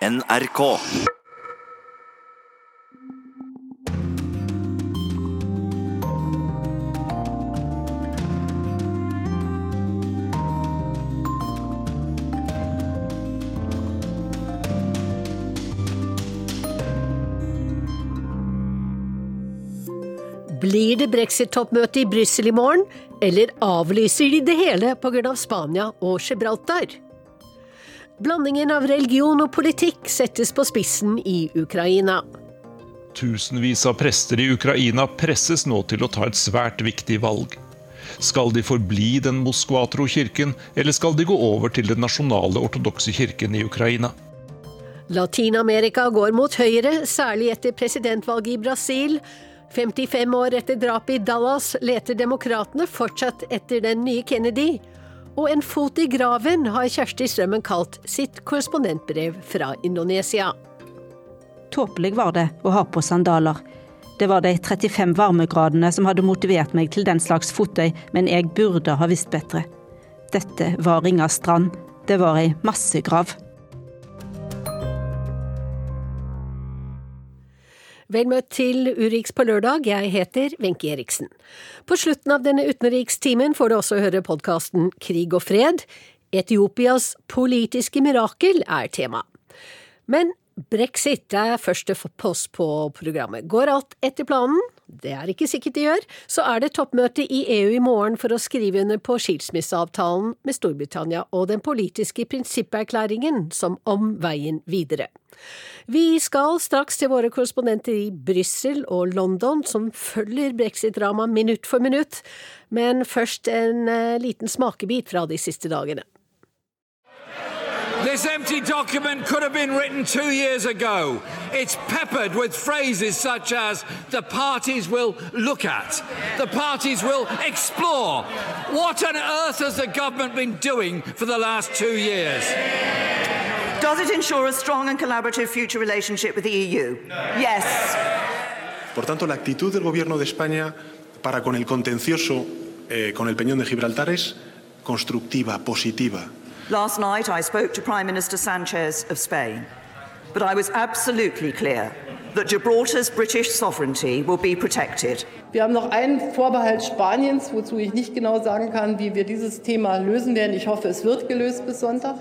NRK. Blir det brexit-toppmøte i Brussel i morgen, eller avlyser de det hele pga. Spania og Gibraltar? Blandingen av religion og politikk settes på spissen i Ukraina. Tusenvis av prester i Ukraina presses nå til å ta et svært viktig valg. Skal de forbli den Moskva-tro-kirken, eller skal de gå over til den nasjonale ortodokse kirken i Ukraina? Latin-Amerika går mot høyre, særlig etter presidentvalget i Brasil. 55 år etter drapet i Dallas leter demokratene fortsatt etter den nye Kennedy. Og en fot i graven har Kjersti Strømmen kalt sitt korrespondentbrev fra Indonesia. Tåpelig var det å ha på sandaler. Det var de 35 varmegradene som hadde motivert meg til den slags fottøy, men jeg burde ha visst bedre. Dette var Ringa strand. Det var ei massegrav. Vel møtt til Urix på lørdag, jeg heter Wenche Eriksen. På slutten av denne utenrikstimen får du også høre podkasten Krig og fred. Etiopias politiske mirakel er tema. Men brexit er første post på programmet. Går alt etter planen? Det er ikke sikkert de gjør. Så er det toppmøte i EU i morgen for å skrive under på skilsmisseavtalen med Storbritannia og den politiske prinsipperklæringen som om veien videre. Vi skal straks til våre korrespondenter i Brussel og London, som følger brexit-dramaet minutt for minutt, men først en uh, liten smakebit fra de siste dagene. This empty document could have been written two years ago. It's peppered with phrases such as the parties will look at, the parties will explore. What on earth has the government been doing for the last two years? Does it ensure a strong and collaborative future relationship with the EU? Yes. Por tanto, la actitud del Gobierno de España para con el contencioso eh, con el Peñón de Gibraltar es constructiva, positiva. Last night I spoke to Prime Minister Sanchez of Spain, but I was absolutely clear that Gibraltar's British sovereignty will be protected. Wir haben noch einen Vorbehalt Spaniens, wozu ich nicht genau sagen kann, wie wir dieses Thema lösen werden. Ich hoffe, es wird gelöst bis Sonntag.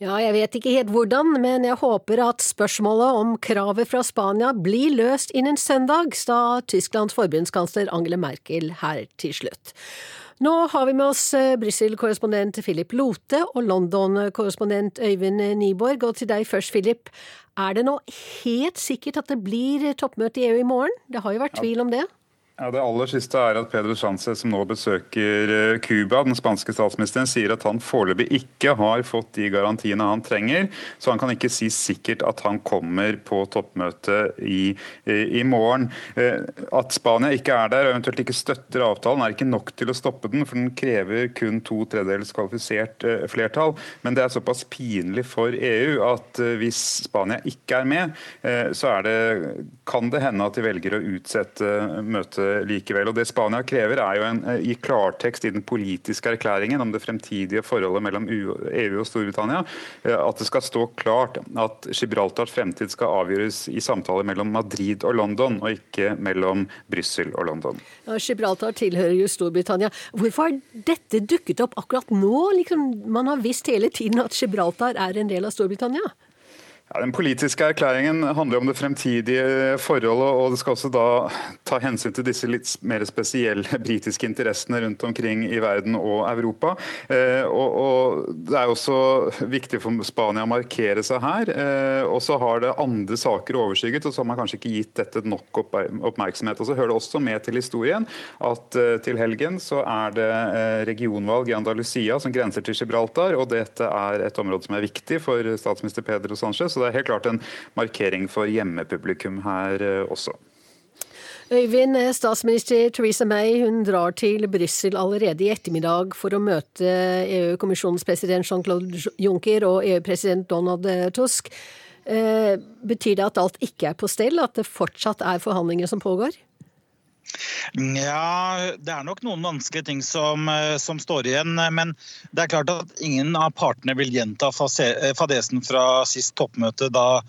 Ja, jeg vet ikke helt hvordan, men jeg håper at spørsmålet om kravet fra Spania blir løst innen søndag, sa Tysklands forbundskansler Angela Merkel her til slutt. Nå har vi med oss Brussel-korrespondent Philip Lote og London-korrespondent Øyvind Nyborg. Og til deg først, Philip. Er det nå helt sikkert at det blir toppmøte i EU i morgen? Det har jo vært tvil om det? Ja, Det aller siste er at Pedro Sánchez, som nå besøker Cuba, den spanske statsministeren, sier at han foreløpig ikke har fått de garantiene han trenger. Så han kan ikke si sikkert at han kommer på toppmøtet i, i morgen. At Spania ikke er der og eventuelt ikke støtter avtalen, er ikke nok til å stoppe den, for den krever kun to tredjedels kvalifisert flertall. Men det er såpass pinlig for EU at hvis Spania ikke er med, så er det, kan det hende at de velger å utsette møtet likevel. Og Det Spania krever, er jo en, i klartekst i den politiske erklæringen om det fremtidige forholdet mellom EU og Storbritannia, at det skal stå klart at Gibraltars fremtid skal avgjøres i samtaler mellom Madrid og London, og ikke mellom Brussel og London. Ja, Gibraltar tilhører jo Storbritannia. Hvorfor har dette dukket opp akkurat nå? Liksom, man har visst hele tiden at Gibraltar er en del av Storbritannia? Ja, den politiske erklæringen handler om det fremtidige forholdet, og det skal også da ta hensyn til disse litt mer spesielle britiske interessene rundt omkring i verden og Europa. Eh, og, og, Det er også viktig for Spania å markere seg her. Eh, og så har det andre saker overskygget, og så har man kanskje ikke gitt dette nok oppmerksomhet. Og Så hører det også med til historien at eh, til helgen så er det regionvalg i Andalusia som grenser til Gibraltar, og dette er et område som er viktig for statsminister Pedro Sánchez. Så det er helt klart en markering for hjemmepublikum her også. Øyvind, statsminister Theresa May hun drar til Brussel allerede i ettermiddag for å møte EU-kommisjonens president Jean-Claude Juncker og EU-president Donald Tusk. Betyr det at alt ikke er på stell, at det fortsatt er forhandlinger som pågår? Ja, det er nok noen vanskelige ting som, eh, som, står igjen. Men det er klart at ingen av partene vil gjenta fadesen fra sist toppmøte, da,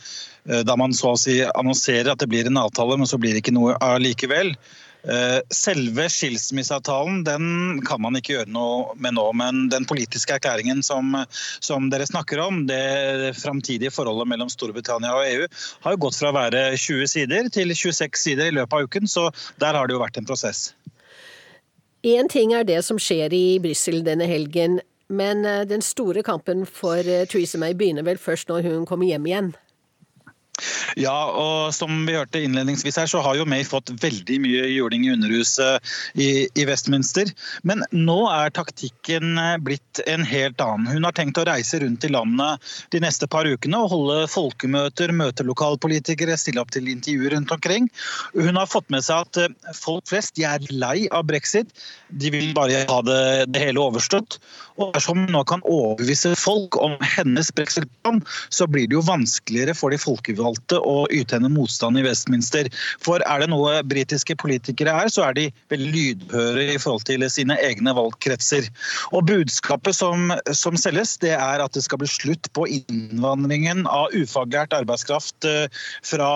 eh, da man så å si annonserer at det blir en avtale, men så blir det ikke noe allikevel. Eh, selve skilsmisseavtalen den kan man ikke gjøre noe med nå, men den politiske erklæringen som, som dere snakker om, det framtidige forholdet mellom Storbritannia og EU, har jo gått fra å være 20 sider til 26 sider i løpet av uken, så der har det jo vært en prosess. Én ting er det som skjer i Brussel denne helgen, men eh, den store kampen for eh, Theresa May begynner vel først når hun kommer hjem igjen? Ja, og som vi hørte innledningsvis her, så har jo May fått veldig mye juling i Underhuset i, i, Westminster. Men nå er taktikken eh, blitt en helt annen. Hun har tenkt å reise rundt i landet de neste par ukene og holde folkemøter, møte lokalpolitikere, stille opp til intervjuer rundt omkring. Hun har fått med seg at eh, folk flest de er lei av brexit. De vil bare ha det, det hele overstått. Og dersom hun nå kan overbevise folk om hennes brexit-plan, så blir det jo vanskeligere for de folkevalgte å yte henne motstand i Westminster. For er det noe britiske politikere er, så er de veldig lydhøre i forhold til sine egne valgkretser. Og budskapet som, som selges, det er at det skal bli slutt på innvandringen av ufaglært arbeidskraft eh, fra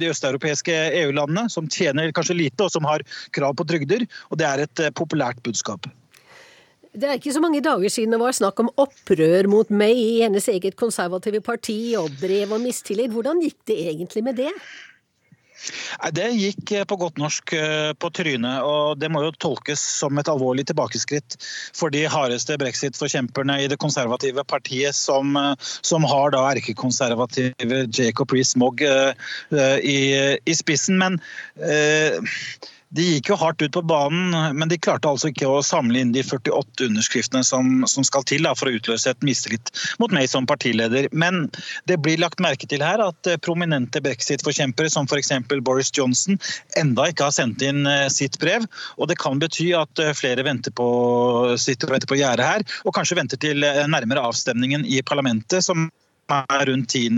de østeuropeiske EU-landene, som tjener kanskje lite og som har krav på trygder. Og det er et eh, populært budskap. Det er ikke så mange dager siden det var snakk om opprør mot May i hennes eget konservative parti, og brev om mistillit. Hvordan gikk det egentlig med det? Det gikk eh, på godt norsk eh, på trynet, og det må jo tolkes som et alvorlig tilbakeskritt for de hardeste brexit-forkjemperne i det konservative partiet, som, eh, som har da erkekonservative Jacob Rees-Mogg i, i, spissen. Men eh, de gikk jo hardt ut på banen, men de klarte altså ikke å samle inn de 48 underskriftene som, som skal til da, for å utløse et mistillit mot meg som partileder. Men det blir lagt merke til her at eh, prominente brexit-forkjempere som f.eks. Boris Johnson enda ikke har sendt inn eh, sitt brev. Og det kan bety at eh, flere venter på, sitter og venter på gjerdet her, og kanskje venter til nærmere avstemningen i parlamentet, som er rundt 10.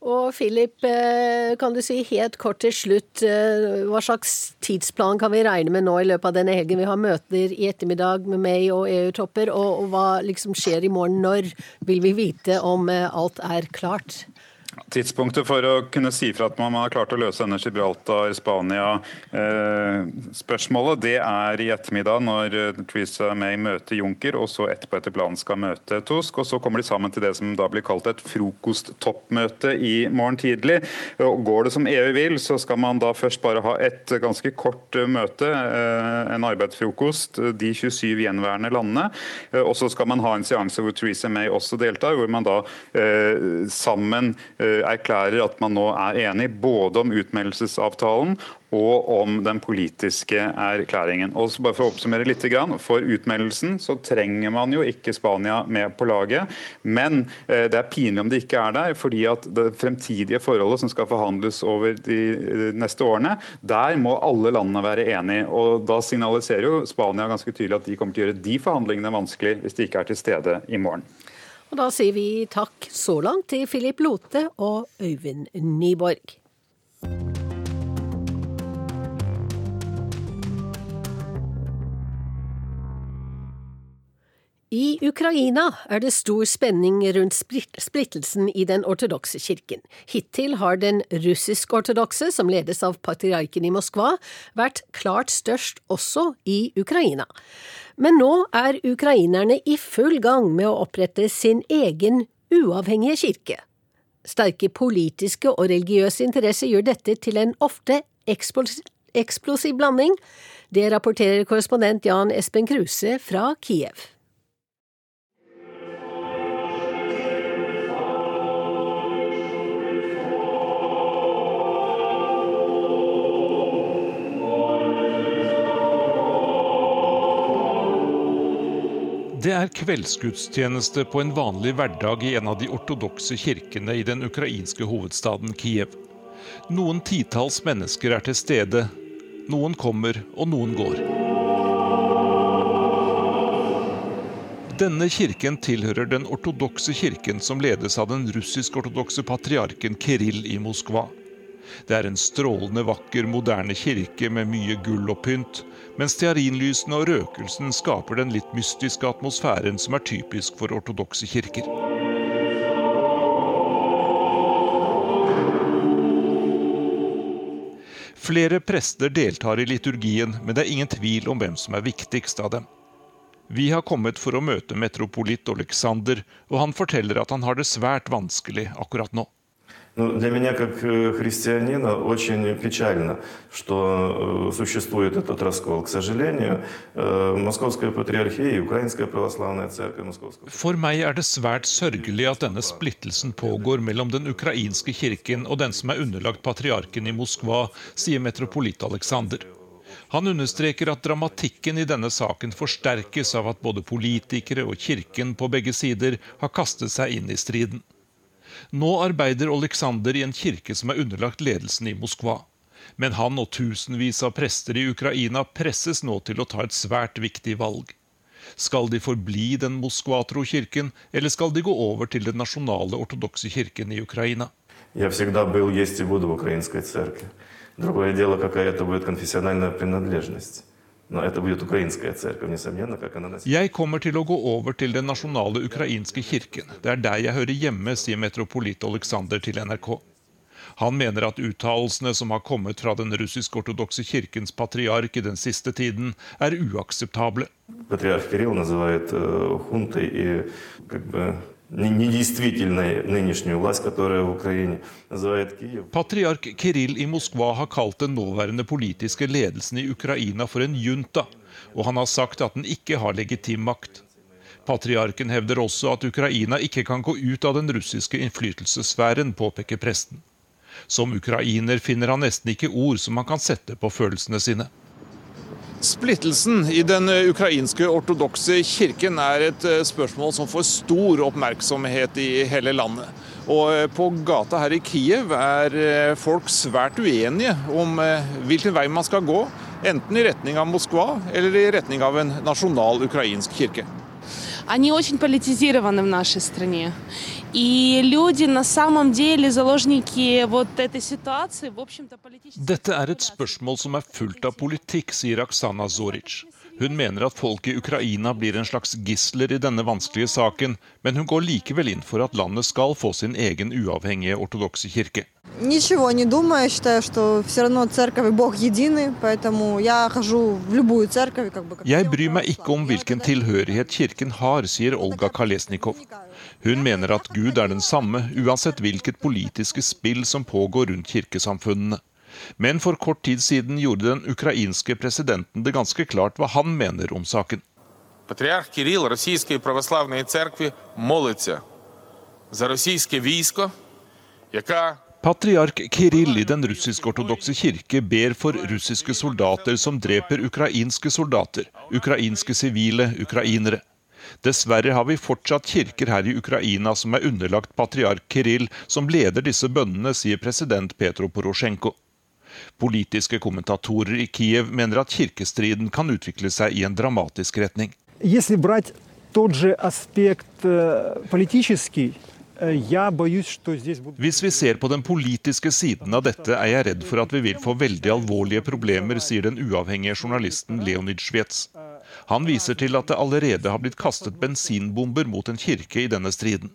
til 12. desember. Og Philip, eh, kan du si helt kort til slutt, eh, hva slags tidsplan kan vi regne med nå i løpet av denne helgen? Vi har møter i ettermiddag med meg og EU-topper, og hva liksom skjer i morgen? Når vil vi vite om eh, alt er klart? Tidspunktet for å kunne si fra at man har klart å løse denne Gibraltar-Spania-spørsmålet, eh, det er i ettermiddag når eh, Theresa May møter Juncker, og så etterpå etter planen skal møte Tusk. og Så kommer de sammen til det som da blir kalt et frokosttoppmøte i morgen tidlig. Og går det som EU vil, så skal man da først bare ha et ganske kort eh, møte, en arbeidsfrokost, de 27 gjenværende landene. Og så skal man ha en seanse hvor Theresa May også deltar, hvor man da sammen erklærer at man nå er enig både om utmeldelsesavtalen og om den politiske erklæringen. Og bare For å oppsummere litt, For utmeldelsen så trenger man jo ikke Spania med på laget. Men eh, det er pinlig om det ikke er der, fordi at det fremtidige forholdet som skal forhandles over de eh, neste årene, der må alle landene være enige. Og Da signaliserer jo Spania ganske tydelig at de kommer til å gjøre de forhandlingene vanskelig hvis de ikke er til stede i morgen. Og da sier vi takk så langt til Philip Lote og Øyvind Nyborg. I Ukraina er det stor spenning rundt splittelsen i den ortodokse kirken. Hittil har den russisk-ortodokse, som ledes av patriarken i Moskva, vært klart størst også i Ukraina. Men nå er ukrainerne i full gang med å opprette sin egen uavhengige kirke. Sterke politiske og religiøse interesser gjør dette til en ofte eksplosiv blanding. Det rapporterer korrespondent Jan Espen Kruse fra Kiev. Det er kveldsgudstjeneste på en vanlig hverdag i en av de ortodokse kirkene i den ukrainske hovedstaden Kiev. Noen titalls mennesker er til stede. Noen kommer, og noen går. Denne kirken tilhører den ortodokse kirken som ledes av den russisk-ortodokse patriarken Kirill i Moskva. Det er en strålende vakker, moderne kirke med mye gull og pynt, mens stearinlysene og røkelsen skaper den litt mystiske atmosfæren som er typisk for ortodokse kirker. Flere prester deltar i liturgien, men det er ingen tvil om hvem som er viktigst av dem. Vi har kommet for å møte metropolitt Oleksander, og han forteller at han har det svært vanskelig akkurat nå. Ну, для меня, как э, христианина, очень печально, что э, существует этот раскол. К сожалению, э, Московская патриархия и Украинская православная церковь Московского... For meg er det svært sørgelig at denne splittelsen pågår mellom den ukrainske kirken og den som er underlagt patriarken i Moskva, sier metropolitt Aleksander. Han understreker at dramatikken i denne saken forsterkes av at både politikere og kirken på begge sider har kastet seg inn i striden. Nå arbeider Oleksandr i en kirke som er underlagt ledelsen i Moskva. Men han og tusenvis av prester i Ukraina presses nå til å ta et svært viktig valg. Skal de forbli den moskvatro kirken, eller skal de gå over til den nasjonale ortodokse kirken i Ukraina? Я всегда был, есть и буду в украинской церкви. Другое дело, какая это будет конфессиональная принадлежность. Jeg kommer til å gå over til den nasjonale ukrainske kirken. Det er der jeg hører hjemme, sier metropolit Aleksander til NRK. Han mener at uttalelsene som har kommet fra den russisk-ortodokse kirkens patriark i den siste tiden, er uakseptable. Patriark Kirill называет хунтой и как бы недействительной нынешнюю власть, которая в Украине называет Киев. Patriark Kirill i Moskva har kalt den nåværende politiske ledelsen i Ukraina for en junta, og han har sagt at den ikke har legitim makt. Patriarken hevder også at Ukraina ikke kan gå ut av den russiske innflytelsessfæren, påpeker presten. Som ukrainer finner han nesten ikke ord som han kan sette på følelsene sine. Splittelsen i den ukrainske ortodokse kirken er et eh, spørsmål som får stor oppmerksomhet i hele landet. Og eh, på gata her i Kiev er eh, folk svært uenige om hvilken vei man skal gå. Enten i retning av Moskva eller i retning av en nasjonal ukrainsk kirke. Они очень политизированы в нашей стране. Dette er et spørsmål som er fullt av politikk, sier Aksana Zoric. Hun mener at folk i Ukraina blir en slags gisler i denne vanskelige saken, men hun går likevel inn for at landet skal få sin egen uavhengige ortodokse kirke. Jeg bryr meg ikke om hvilken tilhørighet kirken har, sier Olga Kalesnikov. Hun mener at Gud er den samme, uansett hvilket politiske spill som pågår rundt kirkesamfunnene. Men for kort tid siden gjorde den ukrainske presidenten det ganske klart hva han mener om saken. Patriark Kirill російської православної церкви молиться за російське військо, яка Patriark Kirill i den russisk-ortodokse kirke ber for russiske soldater som dreper ukrainske soldater, ukrainske sivile ukrainere. Dessverre har vi fortsatt kirker her i Ukraina som er underlagt patriark Kirill, som leder disse bønnene, sier president Petro Porosjenko. Politiske kommentatorer i Kiev mener at kirkestriden kan utvikle seg i en dramatisk retning. Если брать тот же аспект э, политический, hvis vi ser på den politiske siden av dette, er jeg redd for at vi vil få veldig alvorlige problemer, sier den uavhengige journalisten Leonid Svets. Han viser til at det allerede har blitt kastet bensinbomber mot en kirke i denne striden.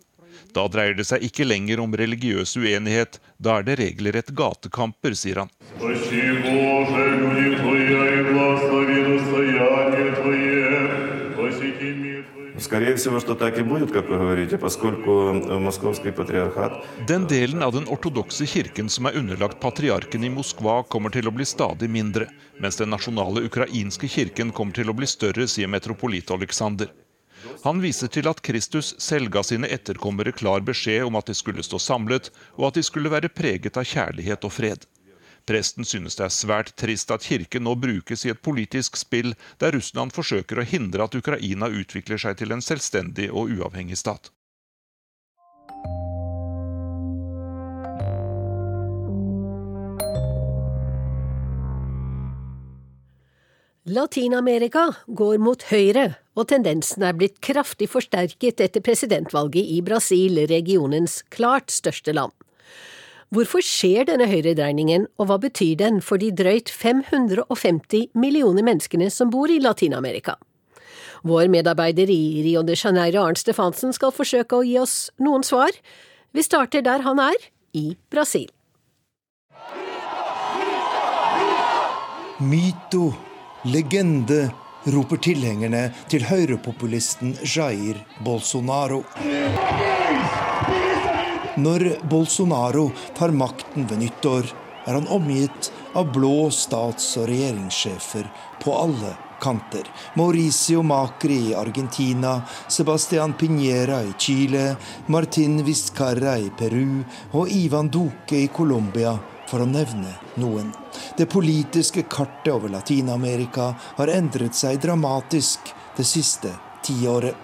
Da dreier det seg ikke lenger om religiøs uenighet, da er det regelrett gatekamper, sier han. Скорее всего, что так и будет, как вы говорите, поскольку э, московский патриархат... Den delen av den ortodokse kirken som er underlagt patriarken i Moskva, kommer til å bli stadig mindre, mens den nasjonale ukrainske kirken kommer til å bli større, sier metropolit Aleksander. Han viser til at Kristus selv ga sine etterkommere klar beskjed om at de skulle stå samlet, og at de skulle være preget av kjærlighet og fred. Presten synes det er svært trist at kirken nå brukes i et politisk spill der Russland forsøker å hindre at Ukraina utvikler seg til en selvstendig og uavhengig stat. Latin-Amerika går mot høyre, og tendensen er blitt kraftig forsterket etter presidentvalget i Brasil, regionens klart største land. Hvorfor skjer denne høyredreiningen, og hva betyr den for de drøyt 550 millioner menneskene som bor i Latin-Amerika? Vår medarbeider i Rio de Janeiro, Arnt Stefansen, skal forsøke å gi oss noen svar. Vi starter der han er, i Brasil. Myto, legende, roper tilhengerne til høyrepopulisten Jair Bolsonaro. Når Bolsonaro tar makten ved nyttår, er han omgitt av blå stats- og regjeringssjefer på alle kanter. Mauricio Macri i Argentina, Sebastian Piñera i Chile, Martin Vizcarra i Peru og Ivan Duque i Colombia, for å nevne noen. Det politiske kartet over Latin-Amerika har endret seg dramatisk det siste tiåret.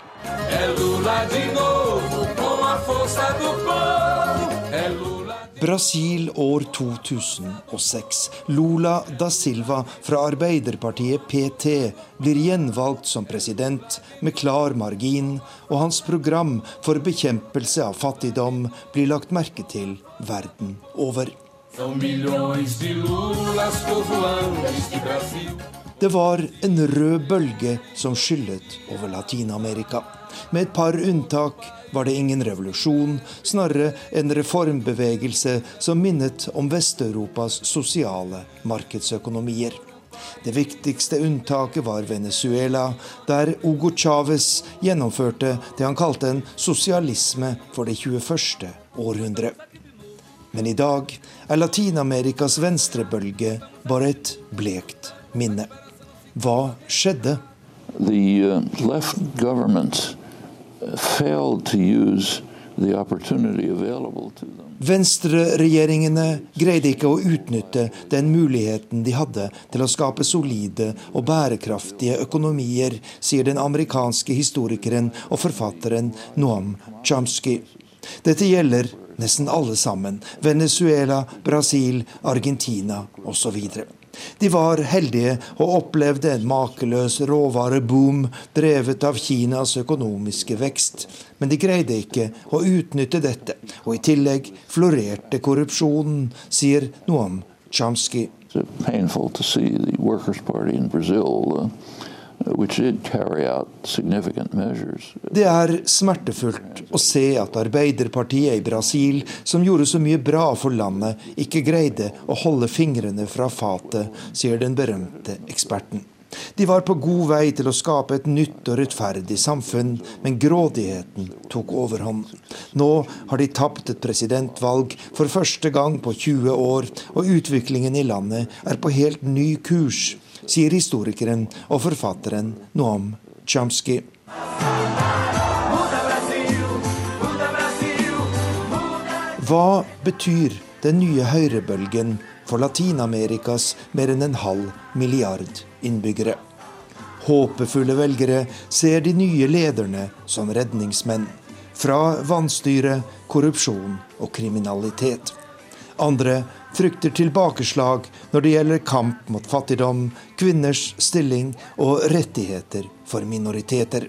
Brasil år 2006. Lula da Silva fra Arbeiderpartiet PT blir gjenvalgt som president med klar margin, og hans program for bekjempelse av fattigdom blir lagt merke til verden over. Det var en rød bølge som skyllet over Latin-Amerika. Med et par unntak var det ingen revolusjon, snarere en reformbevegelse som minnet om Vest-Europas sosiale markedsøkonomier. Det viktigste unntaket var Venezuela, der Hugo Chávez gjennomførte det han kalte en sosialisme for det 21. århundre. Men i dag er Latin-Amerikas venstrebølge bare et blekt minne. Hva skjedde? The uh, left government Venstreregjeringene greide ikke å utnytte den muligheten de hadde til å skape solide og bærekraftige økonomier, sier den amerikanske historikeren og forfatteren Noam Chomsky. Dette gjelder nesten alle sammen. Venezuela, Brasil, Argentina osv. De var heldige og opplevde en makeløs råvareboom drevet av Kinas økonomiske vekst. Men de greide ikke å utnytte dette, og i tillegg florerte korrupsjonen, sier Noam Chomsky. It's painful to see the Workers' Party in uh, det er smertefullt å se at Arbeiderpartiet i Brasil, som gjorde så mye bra for landet, ikke greide å holde fingrene fra fatet, sier den berømte eksperten. De var på god vei til å skape et nytt og rettferdig samfunn, men grådigheten tok overhånd. Nå har de tapt et presidentvalg for første gang på 20 år, og utviklingen i landet er på helt ny kurs sier historikeren og forfatteren Noam Chomsky. Hva betyr den nye høyrebølgen for Latin-Amerikas mer enn en halv milliard innbyggere? Håpefulle velgere ser de nye lederne som redningsmenn. Fra vanstyre, korrupsjon og kriminalitet. Andre frykter tilbakeslag når det gjelder kamp mot fattigdom, kvinners stilling og rettigheter for minoriteter.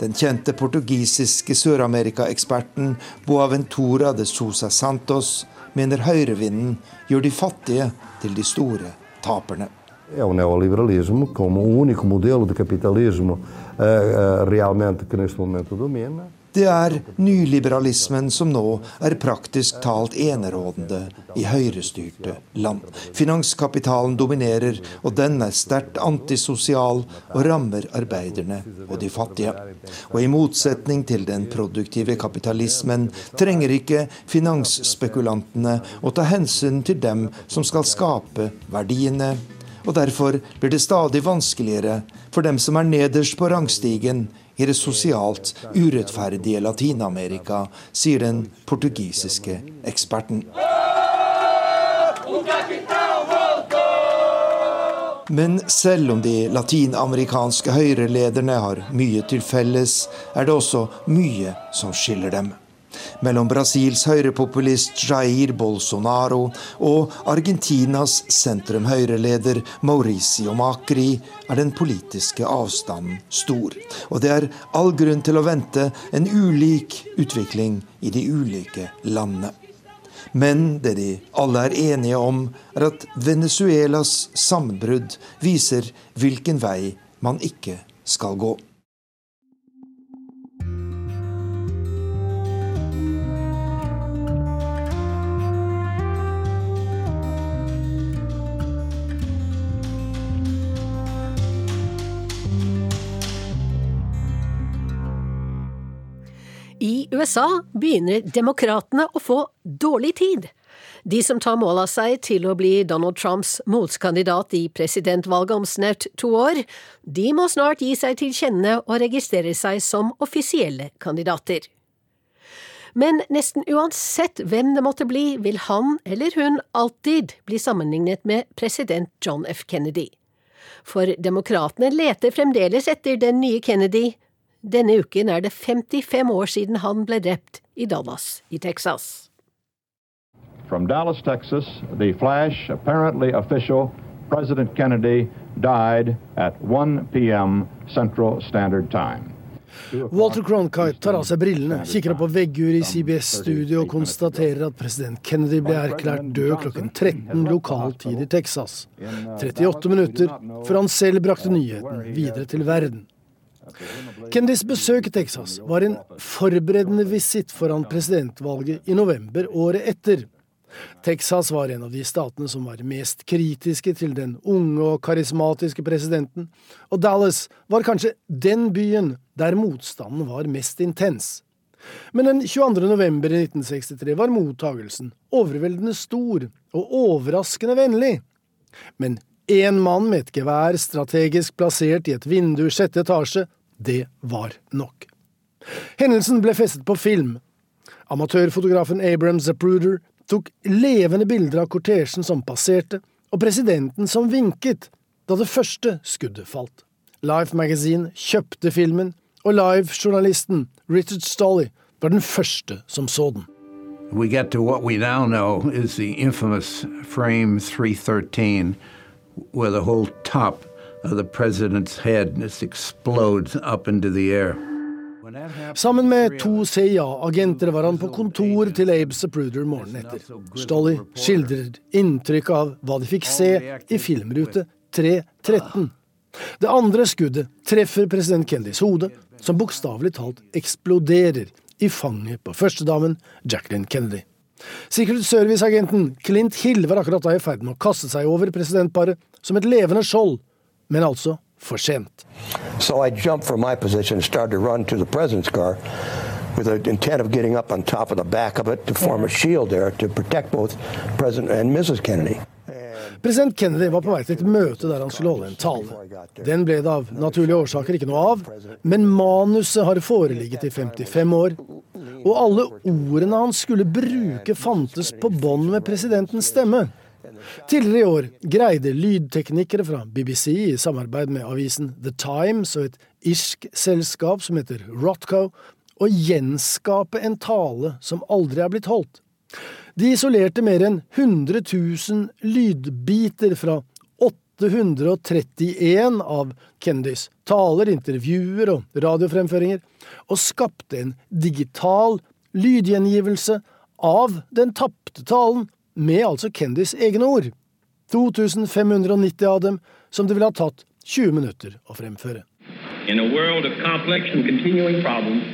Den kjente portugisiske Sør-Amerika-eksperten Boaventura de Sousa Santos mener høyrevinden gjør de fattige til de store taperne. É o neoliberalismo como o único modelo de capitalismo uh, uh, realmente. Det er nyliberalismen som nå er praktisk talt enerådende i høyrestyrte land. Finanskapitalen dominerer, og den er sterkt antisosial og rammer arbeiderne og de fattige. Og i motsetning til den produktive kapitalismen trenger ikke finansspekulantene å ta hensyn til dem som skal skape verdiene. Og derfor blir det stadig vanskeligere for dem som er nederst på rangstigen, i det sosialt urettferdige Latin-Amerika, sier den portugisiske eksperten. Men selv om de latinamerikanske høyrelederne har mye til felles, er det også mye som skiller dem mellom Brasils høyrepopulist Jair Bolsonaro og Argentinas sentrum-høyreleder Mauricio Macri er den politiske avstanden stor. Og det er all grunn til å vente en ulik utvikling i de ulike landene. Men det de alle er enige om, er at Venezuelas sammenbrudd viser hvilken vei man ikke skal gå. USA begynner demokratene å få dårlig tid. De som tar mål av seg til å bli Donald Trumps motkandidat i presidentvalget om snaut to år, de må snart gi seg til kjenne og registrere seg som offisielle kandidater. Men nesten uansett hvem det måtte bli, vil han eller hun alltid bli sammenlignet med president John F. Kennedy. For demokratene leter fremdeles etter den nye Kennedy, denne uken er det 55 år siden han ble drept i Dallas i Texas. From Dallas, Texas, the flash, apparently official, President Kennedy died at 1 p.m. Central Standard Time. Walter Cronkite tar av seg brillene, kikker opp på veggur i CBS-studio og konstaterer at president Kennedy ble erklært død klokken 13 lokal tid i Texas. 38 minutter før han selv brakte nyheten videre til verden. Kennedys besøk i Texas var en forberedende visitt foran presidentvalget i november året etter. Texas var en av de statene som var mest kritiske til den unge og karismatiske presidenten, og Dallas var kanskje den byen der motstanden var mest intens. Men den 22. november i 1963 var mottagelsen overveldende stor og overraskende vennlig. Men én mann med et gevær strategisk plassert i et vindu sjette etasje det var nok. Hendelsen ble festet på film. Amatørfotografen Abraham Zapruder tok levende bilder av kortesjen som passerte, og presidenten som vinket da det første skuddet falt. Life Magazine kjøpte filmen, og Live-journalisten Richard Stolley var den første som så den. We get to what we now know is the infamous frame 313, where the whole top the president's head just explodes up into the air. Sammen med to CIA-agenter var han på kontor til Abe Zapruder morgenen etter. Stolly skildrer inntrykket av hva de fikk se i filmrute 313. Det andre skuddet treffer president Kennedys hode, som bokstavelig talt eksploderer i fanget på førstedamen Jacqueline Kennedy. Secret Service-agenten Clint Hill var akkurat da i ferd med å kaste seg over presidentparet som et levende skjold men altså for sent. So I jumped from my position and started to run to the president's car with the intent of getting up on top of the back of it to form a shield there to protect both President and Mrs. Kennedy. President Kennedy var på vei til et møte der han skulle holde en tale. Den ble det av naturlige årsaker ikke noe av, men manuset har foreligget i 55 år, og alle ordene han skulle bruke fantes på bånd med presidentens stemme. Tidligere i år greide lydteknikere fra BBC i samarbeid med avisen The Times og et irsk selskap som heter Rotco, å gjenskape en tale som aldri er blitt holdt. De isolerte mer enn 100 000 lydbiter fra 831 av Kennedys taler, intervjuer og radiofremføringer, og skapte en digital lydgjengivelse av den tapte talen med altså Kendys egne ord. 2590 av dem som det ville ha tatt 20 minutter å fremføre. In a world of complex and continuing problems,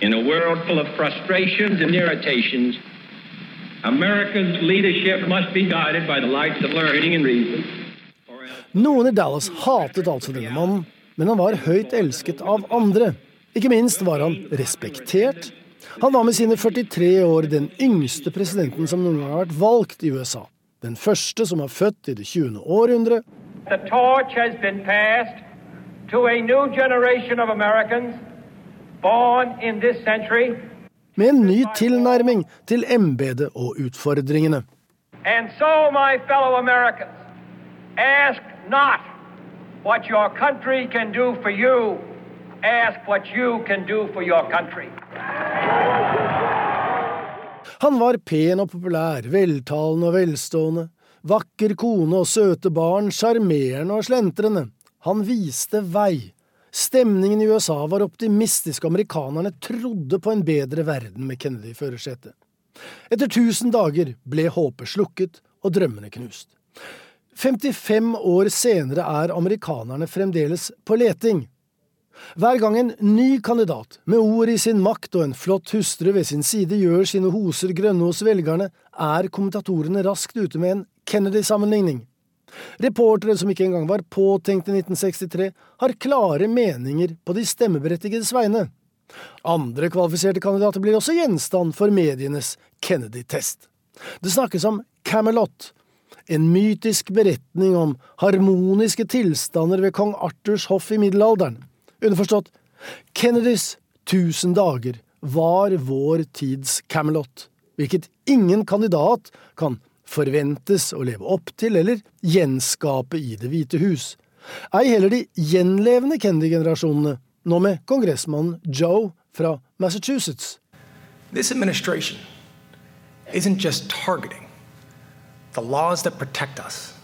in a world full of frustrations and irritations, America's leadership must be guided by the lights of learning and reason. Noen i Dallas hatet altså denne mannen, men han var høyt elsket av andre. Ikke minst var han respektert han var med sine 43 år den yngste presidenten som noen gang har vært valgt i USA. Den første som var født i det 20. århundre. Med en ny tilnærming til embetet og utfordringene. And so, my fellow Americans, ask not what your country can do for you, ask what you can do for your country. Han var pen og populær, veltalende og velstående, vakker kone og søte barn, sjarmerende og slentrende. Han viste vei. Stemningen i USA var optimistisk, amerikanerne trodde på en bedre verden med Kennedy i førersetet. Etter tusen dager ble håpet slukket og drømmene knust. 55 år senere er amerikanerne fremdeles på leting. Hver gang en ny kandidat med ord i sin makt og en flott hustru ved sin side gjør sine hoser grønne hos velgerne, er kommentatorene raskt ute med en Kennedy-sammenligning. Reportere som ikke engang var påtenkt i 1963, har klare meninger på de stemmeberettigedes vegne. Andre kvalifiserte kandidater blir også gjenstand for medienes Kennedy-test. Det snakkes om Camelot, en mytisk beretning om harmoniske tilstander ved kong Arthurs hoff i middelalderen. Underforstått, Kennedys tusen dager var vår tids Camelot, hvilket ingen kandidat kan forventes å leve opp til eller gjenskape i Det hvite hus. Ei heller de gjenlevende Kennedy-generasjonene, nå med kongressmannen Joe fra Massachusetts. This administration isn't just targeting the laws that protect us.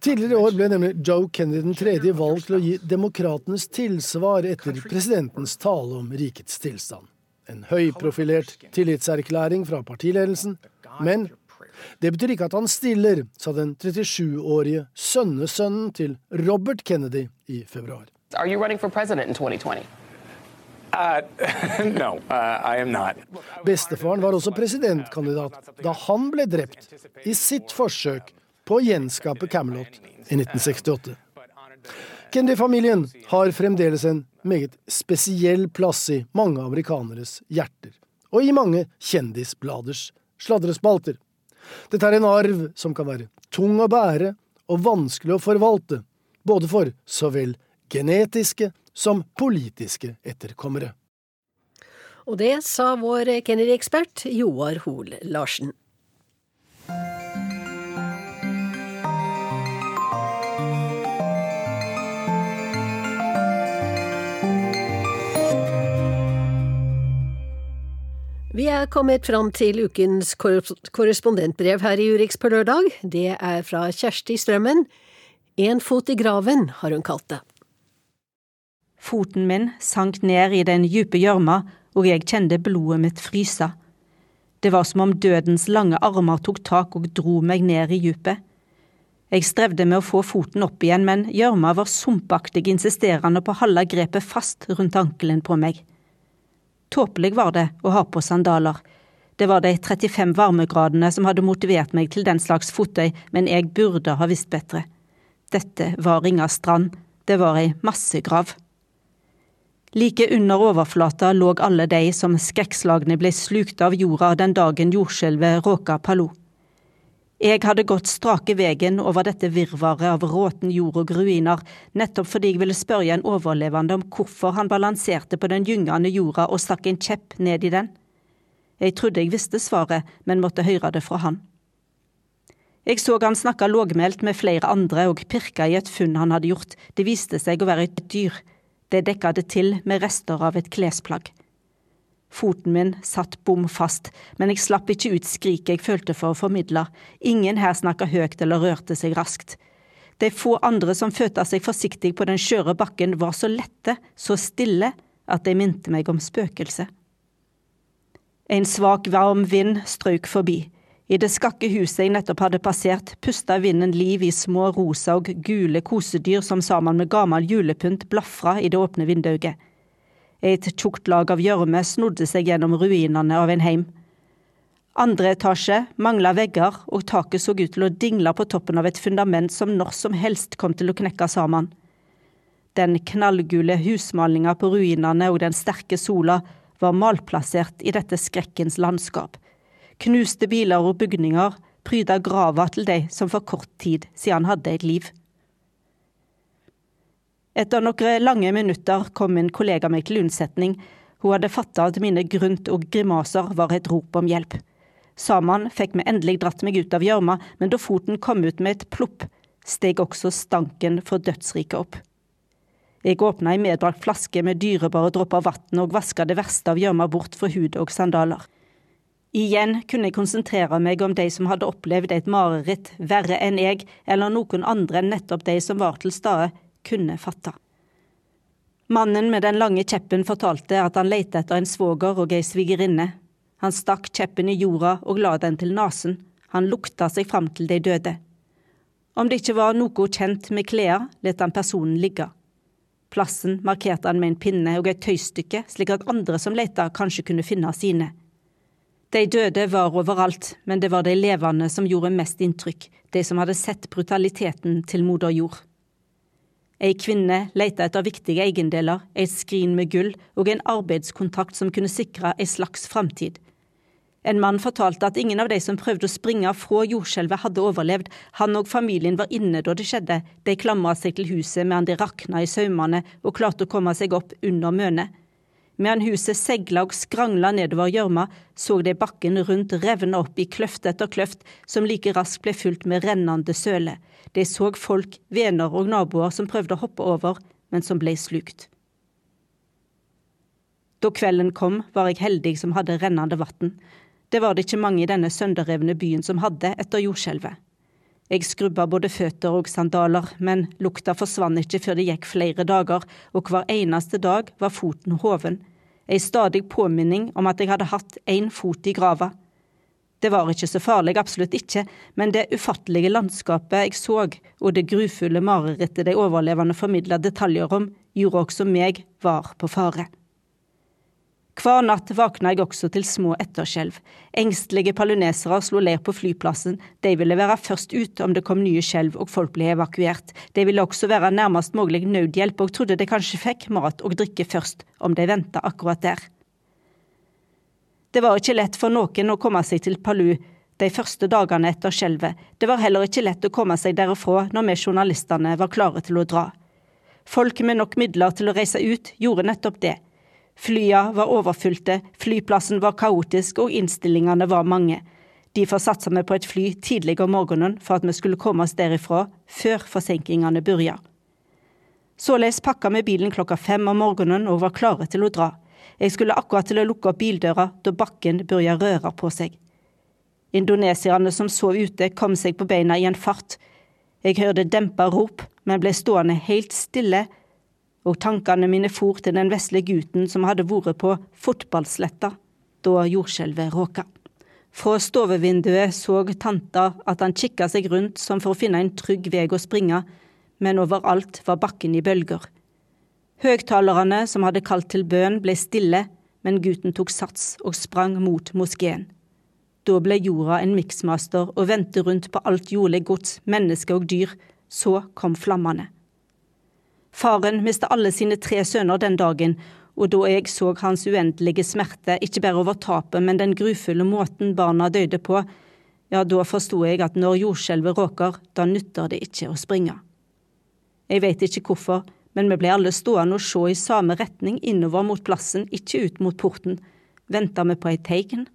Tidligere i år ble nemlig Joe Kennedy 3. valgt til å gi demokratenes tilsvar etter presidentens tale om rikets tilstand. En høyprofilert tillitserklæring fra partiledelsen, men det betyr ikke at han stiller, sa den 37-årige sønnesønnen til Robert Kennedy i februar. Are you running for president in 2020? Uh, no, uh, I am not. Bestefaren var også presidentkandidat da han ble drept i sitt forsøk på å gjenskape Camelot i 1968. Kennedy-familien har fremdeles en meget spesiell plass i mange amerikaneres hjerter, og i mange kjendisbladers sladrespalter. Dette er en arv som kan være tung å bære og vanskelig å forvalte, både for så vel genetiske som politiske etterkommere. Og det sa vår Kennedy-ekspert Joar Hoel Larsen. Vi er kommet fram til ukens korrespondentbrev her i Urix på lørdag. Det er fra Kjersti Strømmen. En fot i graven, har hun kalt det. Foten min sank ned i den dype gjørma, og jeg kjente blodet mitt fryse. Det var som om dødens lange armer tok tak og dro meg ned i dypet. Jeg strevde med å få foten opp igjen, men gjørma var sumpaktig insisterende på å holde grepet fast rundt ankelen på meg. Tåpelig var det å ha på sandaler. Det var de 35 varmegradene som hadde motivert meg til den slags fottøy, men jeg burde ha visst bedre. Dette var Ringa strand, det var ei massegrav. Like under overflata lå alle de som skrekkslagne ble slukt av jorda den dagen jordskjelvet råka Palo. Jeg hadde gått strake vegen over dette virvaret av råten jord og ruiner, nettopp fordi jeg ville spørre en overlevende om hvorfor han balanserte på den gyngende jorda og stakk en kjepp ned i den. Jeg trodde jeg visste svaret, men måtte høre det fra han. Jeg så han snakka lågmælt med flere andre og pirka i et funn han hadde gjort, det viste seg å være et dyr, det dekka det til med rester av et klesplagg. Foten min satt bom fast, men jeg slapp ikke ut skriket jeg følte for å formidle. Ingen her snakka høyt eller rørte seg raskt. De få andre som føta seg forsiktig på den skjøre bakken, var så lette, så stille, at de minte meg om spøkelse. En svak, varm vind strøk forbi. I det skakke huset jeg nettopp hadde passert, pusta vinden liv i små rosa og gule kosedyr som sammen med gammel julepynt blafra i det åpne vindauget. Et tjukt lag av gjørme snodde seg gjennom ruinene av en heim. Andre etasje mangla vegger, og taket så ut til å dingle på toppen av et fundament som når som helst kom til å knekke sammen. Den knallgule husmalinga på ruinene og den sterke sola var malplassert i dette skrekkens landskap. Knuste biler og bygninger pryda grava til de som for kort tid siden hadde et liv. Etter noen lange minutter kom min kollega meg til unnsetning. Hun hadde fatta at mine grunt og grimaser var et rop om hjelp. Sammen fikk vi endelig dratt meg ut av gjørma, men da foten kom ut med et plopp, steg også stanken for dødsriket opp. Jeg åpna ei medbrakt flaske med dyrebare dråper vann og vaska det verste av gjørma bort fra hud og sandaler. Igjen kunne jeg konsentrere meg om de som hadde opplevd et mareritt verre enn jeg, eller noen andre enn nettopp de som var til stede, kunne fatte. Mannen med den lange kjeppen fortalte at han lette etter en svoger og ei svigerinne. Han stakk kjeppen i jorda og la den til nesen. Han lukta seg fram til de døde. Om det ikke var noe kjent med klær, lot han personen ligge. Plassen markerte han med en pinne og et tøystykke, slik at andre som lette, kanskje kunne finne sine. De døde var overalt, men det var de levende som gjorde mest inntrykk, de som hadde sett brutaliteten til moder jord. Ei kvinne leita etter viktige eiendeler, et skrin med gull og en arbeidskontrakt som kunne sikre ei slags framtid. En mann fortalte at ingen av de som prøvde å springe fra jordskjelvet, hadde overlevd. Han og familien var inne da det skjedde. De klamra seg til huset medan de rakna i saumene og klarte å komme seg opp under mønet. Medan huset segla og skrangla nedover gjørma, så de bakken rundt revne opp i kløft etter kløft, som like raskt ble fylt med rennende søle. De så folk, venner og naboer som prøvde å hoppe over, men som ble slukt. Da kvelden kom, var jeg heldig som hadde rennende vann. Det var det ikke mange i denne sønderrevne byen som hadde etter jordskjelvet. Jeg skrubba både føtter og sandaler, men lukta forsvant ikke før det gikk flere dager, og hver eneste dag var foten hoven. Ei stadig påminning om at jeg hadde hatt én fot i grava. Det var ikke så farlig, absolutt ikke, men det ufattelige landskapet jeg så, og det grufulle marerittet de overlevende formidla detaljer om, gjorde også meg var på fare. Hver natt våkna jeg også til små etterskjelv. Engstelige palunesere slo leir på flyplassen. De ville være først ut om det kom nye skjelv og folk ble evakuert. De ville også være nærmest mulig nødhjelp og trodde de kanskje fikk mat og drikke først, om de venta akkurat der. Det var ikke lett for noen å komme seg til Palu de første dagene etter skjelvet. Det var heller ikke lett å komme seg derifra når vi journalistene var klare til å dra. Folk med nok midler til å reise ut gjorde nettopp det. Flya var overfylte, flyplassen var kaotisk og innstillingene var mange. Derfor satsa vi på et fly tidlig om morgenen for at vi skulle komme oss derifra før forsinkingene begynte. Således pakka vi bilen klokka fem om morgenen og var klare til å dra. Jeg skulle akkurat til å lukke opp bildøra da bakken begynte røre på seg. Indonesierne som sov ute, kom seg på beina i en fart. Jeg hørte dempa rop, men ble stående helt stille og tankene mine for til den vesle gutten som hadde vært på fotballsletta da jordskjelvet råka. Fra stovevinduet så tanta at han kikka seg rundt som for å finne en trygg vei å springe, men overalt var bakken i bølger. Høgtalerne som hadde kalt til bønn, ble stille, men gutten tok sats og sprang mot moskeen. Da ble jorda en miksmaster og vendte rundt på alt jordlig gods, mennesker og dyr. Så kom flammene. Faren mistet alle sine tre sønner den dagen, og da jeg så hans uendelige smerte, ikke bare over tapet, men den grufulle måten barna døde på, ja, da forsto jeg at når jordskjelvet råker, da nytter det ikke å springe. Jeg vet ikke hvorfor, men vi ble alle stående og se i samme retning innover mot plassen, ikke ut mot porten. Venta vi på et tegn?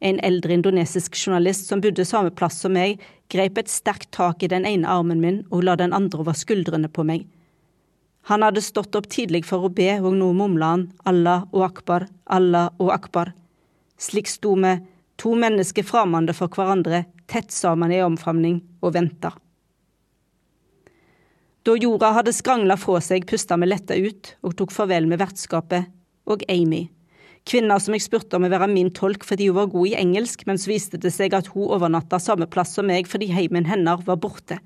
En eldre indonesisk journalist som bodde samme plass som meg, grep et sterkt tak i den ene armen min og la den andre over skuldrene på meg. Han hadde stått opp tidlig for å be, og nå mumla han Allah og akbar, Allah og akbar. Slik sto vi, to mennesker framande for hverandre, tett sammen i omfavning, og venta. Da jorda hadde skrangla fra seg, pusta vi letta ut og tok farvel med vertskapet og Amy Kvinna som jeg spurte om å være min tolk fordi hun var god i engelsk, men så viste det seg at hun overnatta samme plass som meg fordi heimen hennes var borte.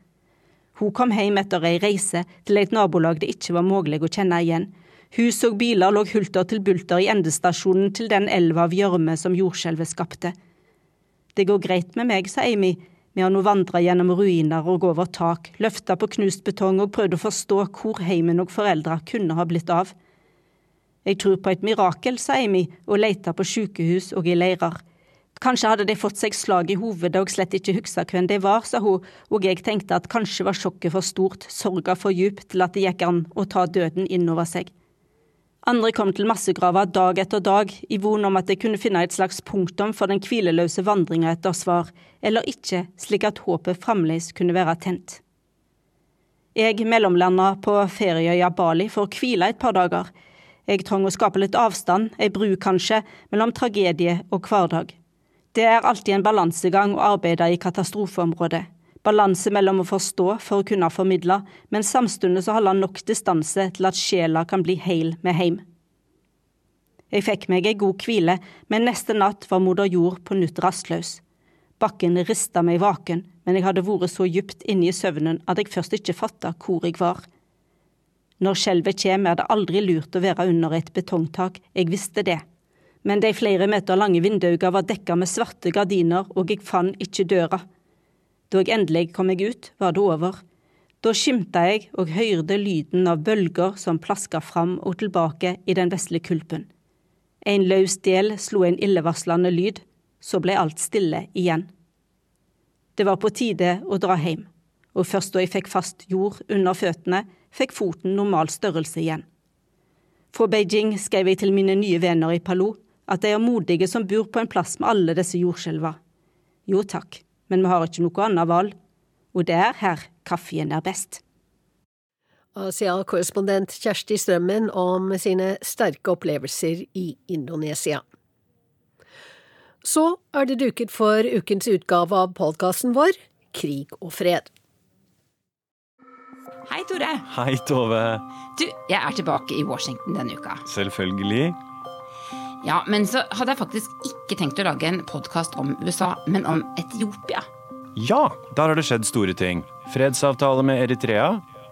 Hun kom hjem etter ei reise til et nabolag det ikke var mulig å kjenne igjen. Hus og biler lå hulter til bulter i endestasjonen til den elva av gjørme som jordskjelvet skapte. Det går greit med meg, sa Amy, medan hun vandra gjennom ruiner og over tak, løfta på knust betong og prøvde å forstå hvor heimen og foreldra kunne ha blitt av. Jeg tror på et mirakel, sa Amy og leita på sykehus og i leirer. Kanskje hadde de fått seg slag i hovedet og slett ikke huksa hvem de var, sa hun, og jeg tenkte at kanskje var sjokket for stort, sorga for djup til at det gikk an å ta døden innover seg. Andre kom til massegrava dag etter dag, i von om at de kunne finne et slags punktum for den hvileløse vandringa etter svar, eller ikke, slik at håpet fremdeles kunne være tent. Jeg mellomlanda på ferieøya Bali for å hvile et par dager. Jeg trenger å skape litt avstand, ei bru kanskje, mellom tragedie og hverdag. Det er alltid en balansegang å arbeide i katastrofeområdet. Balanse mellom å forstå for å kunne formidle, men samtidig så holde nok distanse til at sjela kan bli heil med heim. Jeg fikk meg ei god hvile, men neste natt var moder jord på nytt rastløs. Bakken rista meg vaken, men jeg hadde vært så djupt inne i søvnen at jeg først ikke fatta hvor jeg var. Når skjelvet kjem, er det aldri lurt å være under et betongtak, jeg visste det. Men de flere meter lange vinduene var dekka med svarte gardiner, og jeg fant ikke døra. Da jeg endelig kom meg ut, var det over. Da skimta jeg og hørte lyden av bølger som plaska fram og tilbake i den vesle kulpen. En løs del slo en illevarslende lyd, så ble alt stille igjen. Det var på tide å dra hjem, og først da jeg fikk fast jord under føttene, fikk foten normal størrelse igjen. Fra Beijing skrev jeg til mine nye venner i Palo at de er modige som bor på en plass med alle disse jordskjelver. Jo takk, men vi har ikke noe annet valg, og det er her kaffen er best. Asia-korrespondent Kjersti Strømmen om sine sterke opplevelser i Indonesia. Så er det duket for ukens utgave av podkasten vår Krig og fred. Hei, Tore. Hei, Tove. Du, jeg er tilbake i Washington denne uka. Selvfølgelig. Ja, men så hadde jeg faktisk ikke tenkt å lage en podkast om USA, men om Etiopia. Ja, der har det skjedd store ting. Fredsavtale med Eritrea,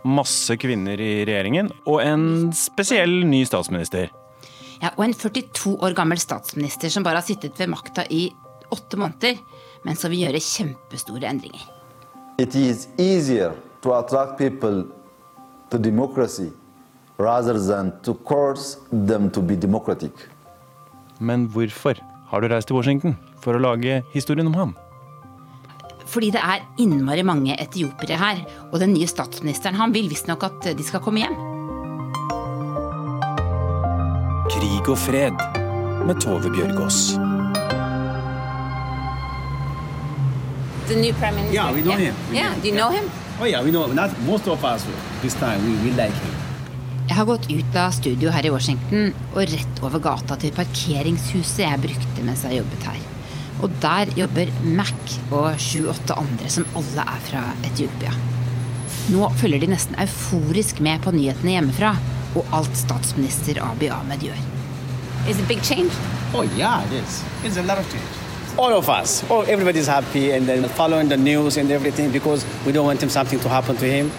masse kvinner i regjeringen og en spesiell ny statsminister. Ja, Og en 42 år gammel statsminister som bare har sittet ved makta i åtte måneder, men som vil gjøre kjempestore endringer. It is easier to attract people to democracy rather than to coerce them to be democratic. Men hvorfor har du reist til Washington? For å lage historien om ham? Fordi det er innmari mange etiopiere her, og den nye statsministeren han vil visstnok at de skal komme hjem. Krig og fred med Tove Bjørgaas. The new prime minister. Yeah, we know yeah. him. We Yeah, know- do you know him? Oh yeah, we know. Not most of us this time we, we like him. Jeg har gått ut av studio her i Washington og rett over gata til parkeringshuset jeg brukte mens jeg jobbet her. Og der jobber Mac og sju-åtte andre som alle er fra Etiopia. Nå følger de nesten euforisk med på nyhetene hjemmefra og alt statsminister Abiy Ahmed gjør. Is it big change? Oh yeah, it is. It's a lot of change. All of us, oh, everybody's happy and then following the news and everything because we don't want him something to happen to him.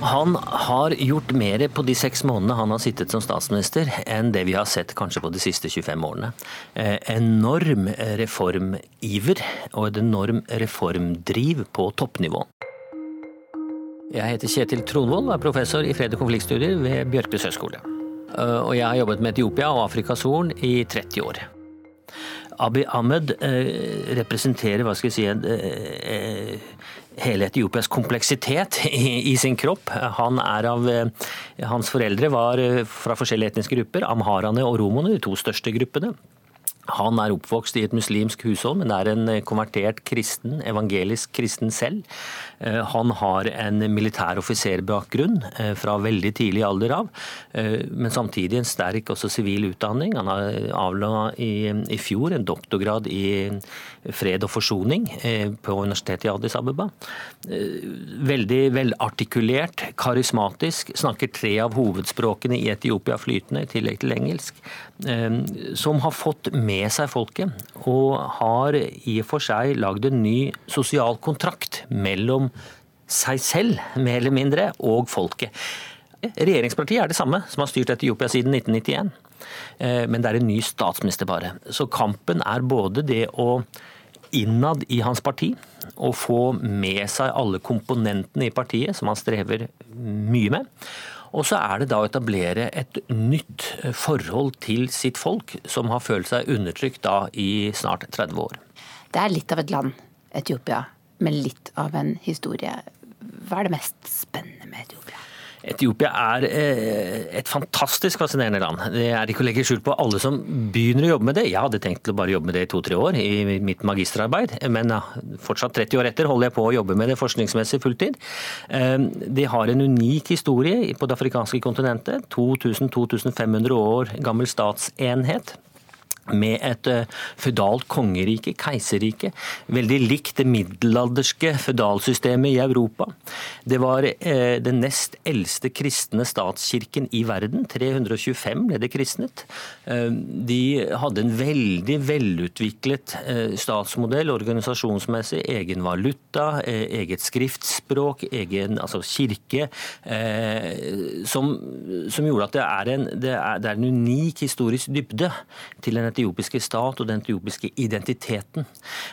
Han har gjort mer på de seks månedene han har sittet som statsminister, enn det vi har sett kanskje på de siste 25 årene. Eh, enorm reformiver og et enorm reformdriv på toppnivå. Jeg heter Kjetil Tronvold og er professor i fred- og konfliktstudier ved Bjørknes høgskole. Eh, Og jeg har jobbet med Etiopia og Afrikas Horn i 30 år. Abiy Ahmed eh, representerer hva skal jeg si, en, eh, hele Etiopias kompleksitet i, i sin kropp. Han er av, eh, hans foreldre var fra forskjellige etniske grupper, amharaene og romoene, de to største gruppene. Han er oppvokst i et muslimsk hushold, men er en konvertert kristen, evangelisk kristen selv. Eh, Han har en militær offiserbakgrunn fra veldig tidlig alder av, eh, men samtidig en sterk også sivil utdanning. Han avla i, i fjor en doktorgrad i fred og forsoning eh, på Universitetet i Addis Abeba. Eh, Veldig velartikulert, karismatisk, snakker tre av hovedspråkene i Etiopia flytende, i tillegg til engelsk. eh, Som har fått med seg folket, og har i og for seg lagd en ny sosial kontrakt mellom seg selv, mer eller mindre, og folket. Regjeringspartiet er det samme, som har styrt Etiopia siden 1991. Eh, Men det er en ny statsminister bare. Så kampen er både det å innad i hans parti å få med seg alle komponentene i partiet, som han strever mye med. Og så er det da å etablere et nytt forhold til sitt folk, som har følt seg undertrykt da i snart 30 år. Det er litt av et land, Etiopia, med litt av en historie. Hva er det mest spennende med Etiopia? Etiopia er eh, et fantastisk fascinerende land. Det er ikke å legge skjul på alle som begynner å jobbe med det. Jeg hadde tenkt å bare jobbe med det i to-tre år i mitt magisterarbeid, men fortsatt 30 år etter holder jeg på å jobbe med det forskningsmessig fulltid. Eh, De har en unik historie på det afrikanske kontinentet. 2000-2500 år gammel statsenhet med et uh, føydalt kongerike, keiserrike, veldig likt det middelalderske føydalsystemet i Europa. Det var uh, den nest eldste kristne statskirken i verden. 325 ble det kristnet. Uh, de hadde en veldig velutviklet statsmodell organisasjonsmessig. Egen valuta, eget skriftspråk, egen altså kirke. Som, som, gjorde at det er, en, det, er, det er en unik historisk dybde til en etiopiske stat og den etiopiske identiteten.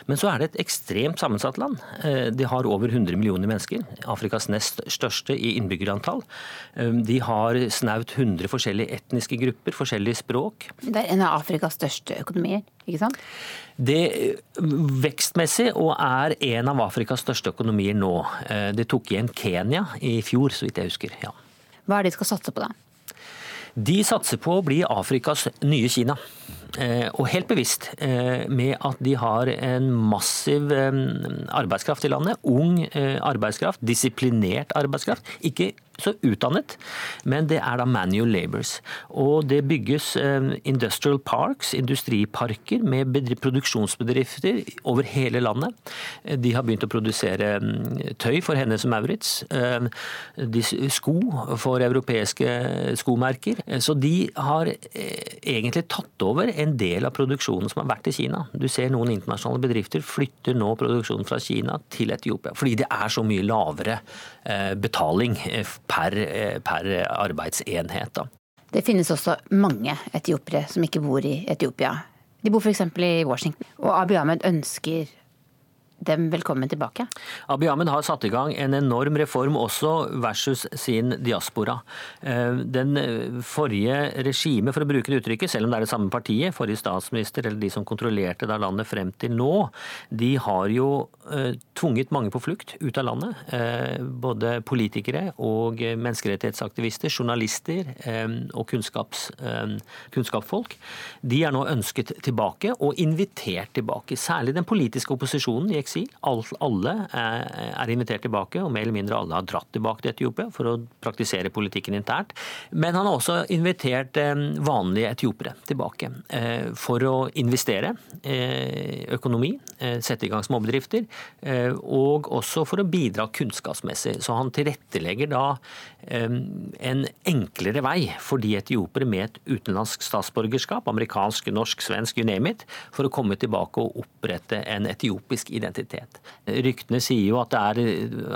Men så er det et ekstremt sammensatt land. Eh, de har over 100 millioner mennesker. Afrikas nest største i innbyggerantall. Eh, de har snaut 100 forskjellige etniske grupper, forskjellige språk. Det er en av Afrikas største økonomier, ikke sant? Det vekstmessig og er en av Afrikas største økonomier nå. Eh, det tok igjen Kenya i fjor, så vidt jeg husker. ja. Hva er det de skal satse på da? De satser på å bli Afrikas nye Kina. Eh, og helt bevisst eh, med at de har en massiv eh, arbeidskraft i landet. Ung arbeidskraft, disiplinert arbeidskraft. Ikke så utdannet, men det er da manual labors. Og det bygges industrial parks, industriparker med produksjonsbedrifter over hele landet. De har begynt å produsere tøy for Hennes og Maurits, sko for europeiske skomerker. Så de har egentlig tatt over en del av produksjonen som har vært i Kina. Du ser noen internasjonale bedrifter flytter nå produksjonen fra Kina til Etiopia. Fordi det er så mye lavere eh, betaling eh, per, eh, per arbeidsenhet. Da. Det finnes også mange etiopere som ikke bor i Etiopia. De bor f.eks. i Washington. Og Abiy Ahmed ønsker dem velkommen tilbake? Abiy Ahmed har satt i gang en enorm reform også versus sin diaspora. Eh, den forrige regimet, for å bruke det uttrykket, selv om det er det samme partiet, forrige statsminister eller de som kontrollerte da landet frem til nå, de har jo eh, tvunget mange på flukt ut av landet. Eh, både politikere og menneskerettighetsaktivister, journalister og kunnskaps, kunnskapsfolk. De er nå ønsket tilbake og invitert tilbake. Særlig den politiske opposisjonen i eksil. Alle er invitert tilbake, og mer eller mindre alle har dratt tilbake til Etiopia for å praktisere politikken internt. Men han har også invitert eh, vanlige etiopere tilbake eh, for å investere eh, økonomi, sette i gang småbedrifter, og også for å bidra kunnskapsmessig. Så han tilrettelegger da en enklere vei for de etiopere med et utenlandsk statsborgerskap, amerikansk, norsk, svensk, you name it, for å komme tilbake og opprette en etiopisk identitet. Ryktene sier jo at det er,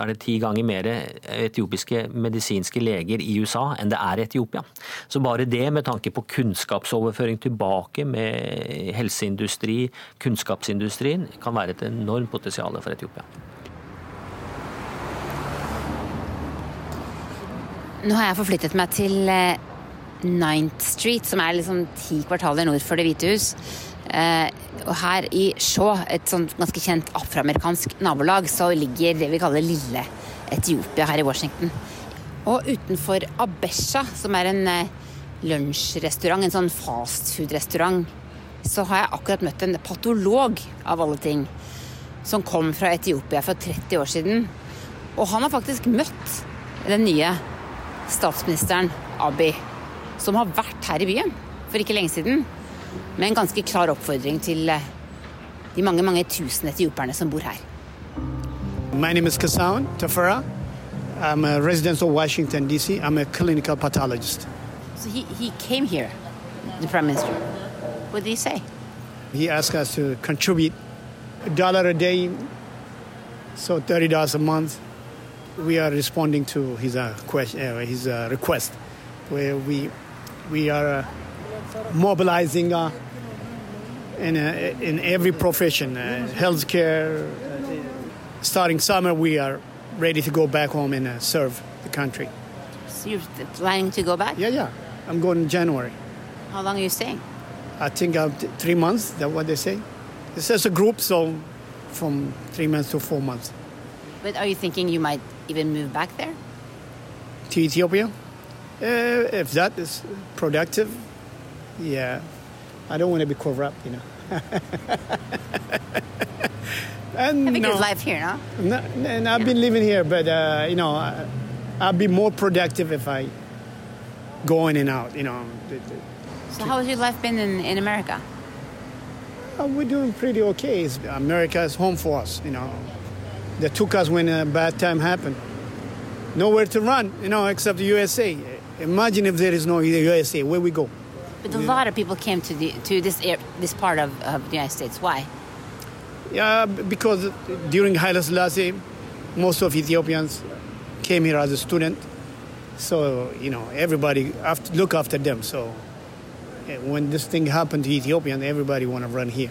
er det ti ganger mer etiopiske medisinske leger i USA enn det er i Etiopia. Så bare det med tanke på kunnskapsoverføring tilbake med helseindustri, kunnskapsindustrien, kan være et enormt potensial for Etiopia. Nå har jeg forflyttet meg til 9th eh, Street, som er liksom ti kvartaler nord for Det hvite hus. Eh, og her i Shaw, et sånt ganske kjent afroamerikansk nabolag, så ligger det vi kaller lille Etiopia her i Washington. Og utenfor Abesha, som er en eh, lunsjrestaurant, en sånn fastfood-restaurant, så har jeg akkurat møtt en patolog, av alle ting, som kom fra Etiopia for 30 år siden. Og han har faktisk møtt den nye statsministeren Abiy, som har vært her i byen for ikke lenge siden, med en ganske klar oppfordring til eh, de mange mange tusen etioperne som bor her. My name is Kasaun Tafara. I'm a resident of Washington, D.C. I'm a clinical pathologist. So he, he came here, the prime minister. What did he say? He asked us to contribute a dollar a day, so $30 a month we are responding to his uh, question, uh, his uh, request, where we we are uh, mobilizing uh, in uh, in every profession, healthcare. starting summer, we are ready to go back home and serve the country. So you're planning to go back? Yeah, yeah. I'm going in January. How long are you staying? I think three months. That's what they say. It's just a group, so from three months to four months. But are you thinking you might even move back there? To Ethiopia? Uh, if that is productive, yeah. I don't want to be corrupt, you know. and, a good life here, no? no and I've yeah. been living here, but uh, you know, I'll be more productive if I go in and out, you know. So how has your life been in, in America? Uh, we're doing pretty okay. It's, America is home for us, you know. They took us when a bad time happened. Nowhere to run, you know, except the USA. Imagine if there is no USA, where we go? But a lot of people came to the to this air, this part of, of the United States. Why? Yeah, because during Haile Selassie, most of Ethiopians came here as a student. So, you know, everybody to look after them. So when this thing happened to Ethiopian, everybody want to run here.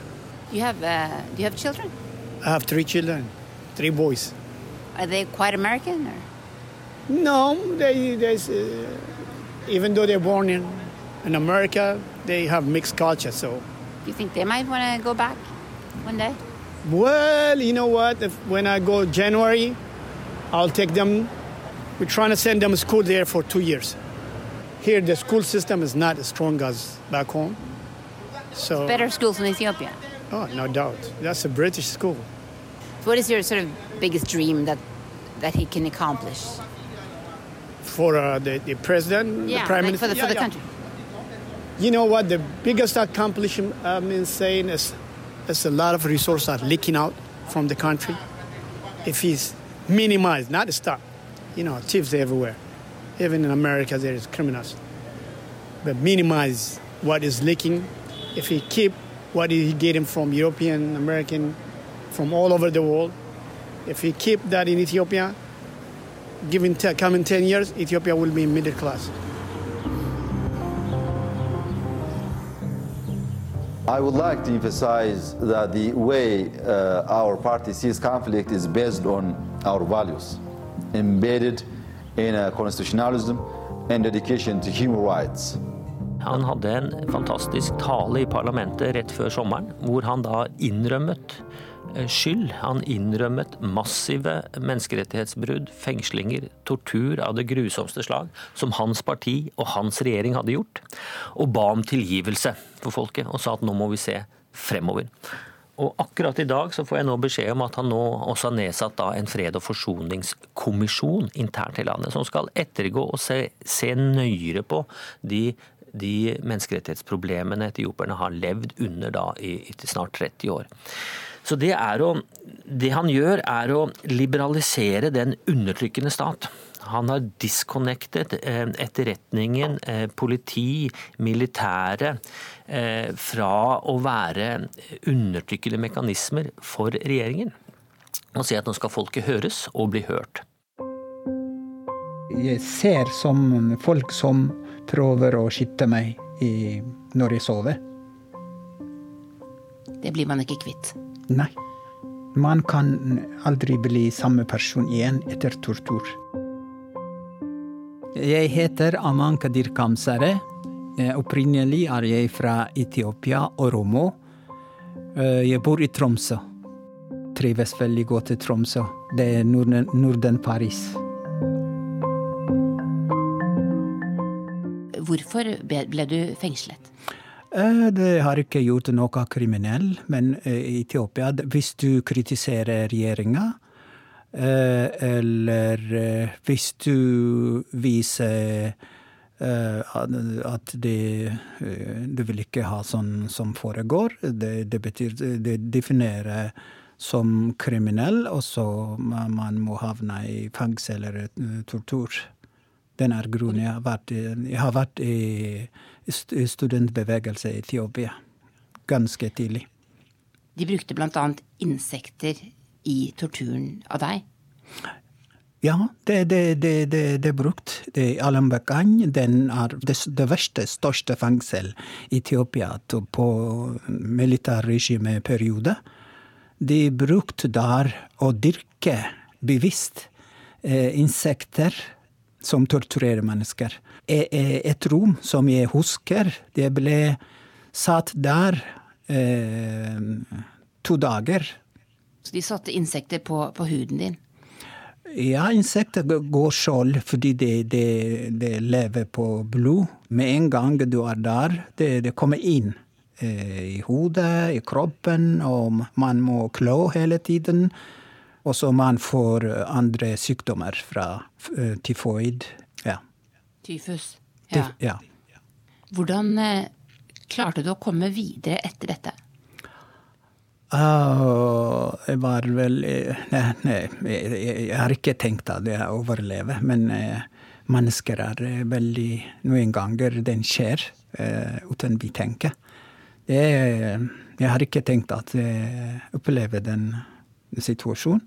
You have uh, do you have children? I have three children, three boys. Are they quite American or? No, they, they uh, even though they're born in, in America, they have mixed culture. So, you think they might want to go back one day? well, you know what? If, when I go January, I'll take them. We're trying to send them to school there for two years. Here, the school system is not as strong as back home. So, Better schools in Ethiopia. oh, no doubt, that's a British school. What is your sort of biggest dream that that he can accomplish? For uh, the, the president, Yeah, the prime like minister, for the Yeah, for the yeah. country. You know what? The biggest accomplishment I'm insane is, is a lot of resources are leaking out from the country. If he's minimized, not stop, you know, thieves everywhere. Even in America, there is criminals. But minimize what is leaking. If he keep what he getting from European, American, from all over the world, if he keep that in Ethiopia, given te- coming 10 years, Ethiopia will be middle class. I would like to emphasize that the way uh, our party sees conflict is based on our values, embedded in a constitutionalism and dedication to human rights. Han hadde en fantastisk tale i parlamentet rett før sommeren, hvor han da innrømmet skyld. Han innrømmet massive menneskerettighetsbrudd, fengslinger, tortur av det grusomste slag, som hans parti og hans regjering hadde gjort, og ba om tilgivelse for folket, og sa at nå må vi se fremover. Og akkurat i dag så får jeg nå beskjed om at han nå også har nedsatt da en fred- og forsoningskommisjon internt i landet, som skal ettergå og se, se nøyere på de de menneskerettighetsproblemene etiopierne har levd under da i, i snart 30 år. Så det, er å, det han gjør, er å liberalisere den undertrykkende stat. Han har disconnected eh, etterretningen, eh, politi, militære eh, fra å være undertrykkende mekanismer for regjeringen. Og si at nå skal folket høres og bli hørt. Jeg ser som folk som prøver å skytte meg i, når jeg sover. Det blir man ikke kvitt. Nei. Man kan aldri bli samme person igjen etter tortur. Jeg heter Aman Kadir Kamsare. Eh, Opprinnelig er jeg fra Etiopia, Oromo. Romo. Jeg bor i Tromsø. Trives veldig godt i Tromsø. Det er Norden, Norden Paris. Hvorfor ble du fengslet? Eh, Det har ikke gjort noe kriminell, men eh, i Etiopia, hvis du kritiserer regjeringa, eh, eller hvis du viser at det, du vil ikke ha sånn som foregår, det, det betyr Det definerer som kriminell, og så man må havne i fengsel eller tortur. Den er grunnen jeg har vært jeg har vært i studentbevegelse i Etiopia ganske tidlig. De brukte bl.a. insekter i torturen av deg. Ja, det, det, det, det, er brukt. Det Alambakany, den er det, det verste, største fengsel i Etiopia på militærregimeperiode. De brukte der å dyrke bevisst eh, insekter som torturerer mennesker. Et rom som jeg husker, det ble satt der eh, to dager. Så de satte insekter på, på huden din. Ja, insekter går skjold fordi de, de, de lever på blod. Med en gang du er der, det, det kommer inn eh, i hodet, i kroppen, og man må klå hele tiden. Og så man får andre sykdommer fra eh, tyfoid. Ja. Tyfus. Tyf- ja. Hvordan eh, klarte du å komme videre etter dette? Uh, jeg var vel Nei, nei jeg, jeg, har ikke tenkt at jeg overlever. Men uh, mennesker er veldig Noen ganger den skjer uh, uten vi tenker. Det, jeg har ikke tenkt at jeg opplever den situasjonen.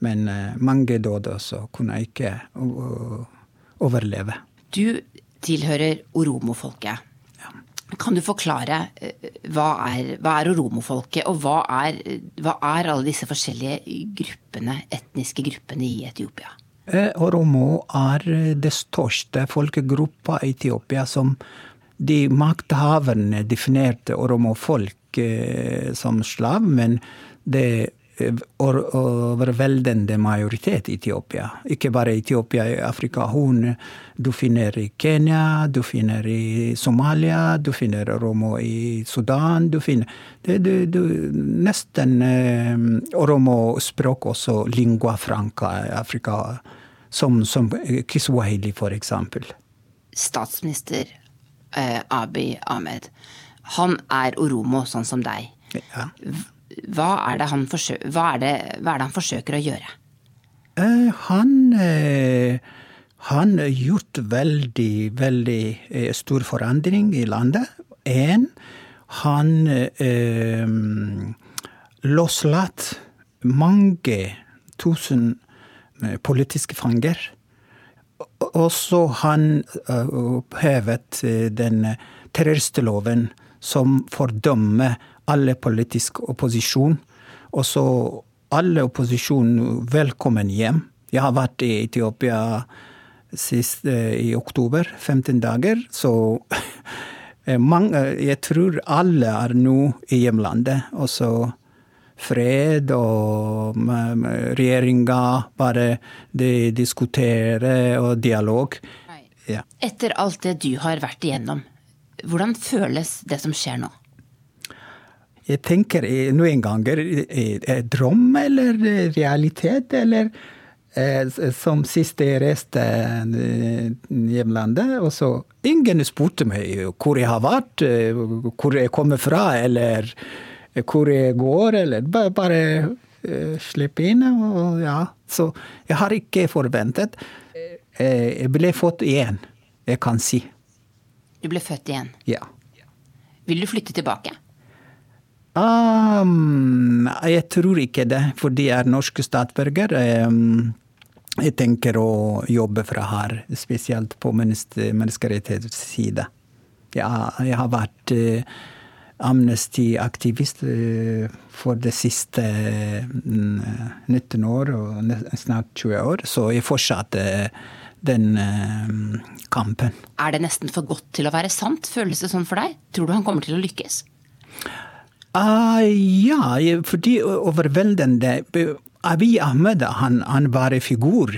Men mange døde, også kunne jeg ikke overleve. Du tilhører oromofolket. Kan du forklare eh, hva er, hva er oromofolket, og hva er, hva er, alle disse forskjellige gruppene, etniske gruppene i Etiopia? Eh, oromo er det største folkegruppa i Etiopia som de makthaverne definerte oromofolk eh, som slav, men det overveldende majoritet i Etiopia. Ikke bare Etiopia i Afrika. Hun du finner i Kenya, du finner i Somalia, du finner romo i Sudan. Du finner det, du, du, nesten eh, romo-språk også lingua franca i Afrika, som, som kiswahili, for eksempel. Statsminister eh, Abiy Ahmed, han er oromo, sånn som deg. Ja. Hva er, forsøker, hva, er det, hva er, det han forsøker å gjøre? Eh, han eh, han har gjort veldig, veldig eh, stor forandring i landet. En, han løslatt mange tusen politiske fanger. Og så han opphevet den terroristloven som fordømmer alle politisk opposisjon. Og så alle opposisjon velkommen hjem. Jeg har vært i Etiopia sist eh, i oktober, 15 dager. Så eh, mange, jeg tror alle er nå i hjemlandet. Og så fred og regjeringa bare de diskuterer og dialog. Ja. Etter alt det du har vært igjennom, hvordan føles det som skjer nå? Jeg tenker noen ganger er drøm eller realitet, eller eh, som sist jeg reiste eh, hjemlandet, og så ingen spurte meg hvor jeg har vært, eh, hvor jeg kommer fra, eller hvor jeg går, eller bare, bare slippe inn. Og ja. Så jeg har ikke forventet. Jeg ble født igjen, jeg kan si. Du ble født igjen? Ja. Vil du flytte tilbake? Um, jeg tror ikke det, for de er norske statsborgere. Um, jeg tenker å jobbe fra her, spesielt på menneskerettighetssida. Ja, jeg har vært uh, Amnesty-aktivist uh, for det siste uh, 19 år og snart 20 år, så jeg fortsatte den kampen. Er det nesten for godt til å være sant? Føles det sånn for deg? Tror du han kommer til å lykkes? Uh, ja, fordi overveldende Abiy Ahmed han, han var en figur.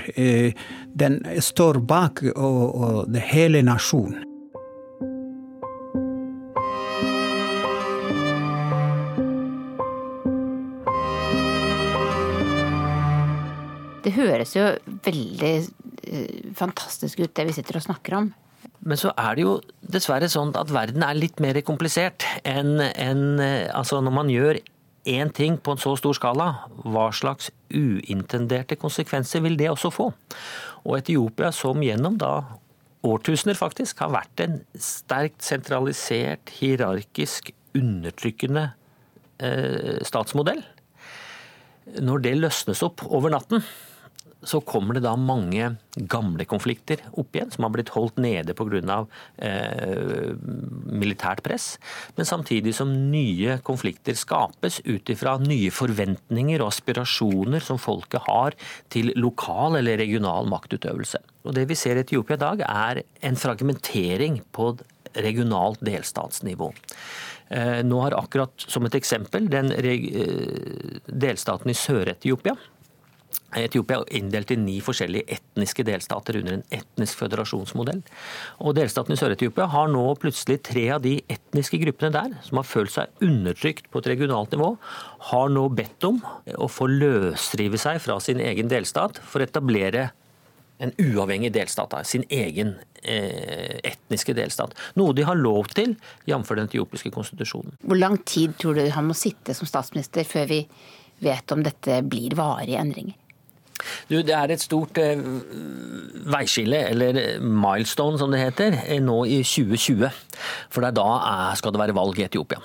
Den står bak og, og hele nasjonen. Det høres jo veldig fantastisk ut, det vi sitter og snakker om. Men så er det jo dessverre sånn at verden er litt mer komplisert enn en, altså når man gjør én ting på en så stor skala, hva slags uintenderte konsekvenser vil det også få? Og Etiopia, som gjennom da årtusener faktisk har vært en sterkt sentralisert, hierarkisk, undertrykkende eh, statsmodell, når det løsnes opp over natten, så kommer det da mange gamle konflikter opp igjen, som har blitt holdt nede pga. Eh, militært press. Men samtidig som nye konflikter skapes ut ifra nye forventninger og aspirasjoner som folket har til lokal eller regional maktutøvelse. Og Det vi ser i Etiopia i dag, er en fragmentering på regionalt delstatsnivå. Eh, nå har akkurat som et eksempel den eh, delstaten i Sør-Etiopia Etiopia er inndelt i ni forskjellige etniske delstater under en etnisk føderasjonsmodell. Og Delstaten i Sør-Etiopia har nå plutselig tre av de etniske gruppene der, som har følt seg undertrykt på et regionalt nivå, har nå bedt om å få løsrive seg fra sin egen delstat for å etablere en uavhengig delstat, sin egen eh, etniske delstat. Noe de har lov til, jf. den etiopiske konstitusjonen. Hvor lang tid tror du han må sitte som statsminister før vi vet om dette blir varige endringer? Du, det er et stort eh, veiskille, eller milestone som det heter, eh, nå i 2020. For da er, skal det være valg i Etiopia.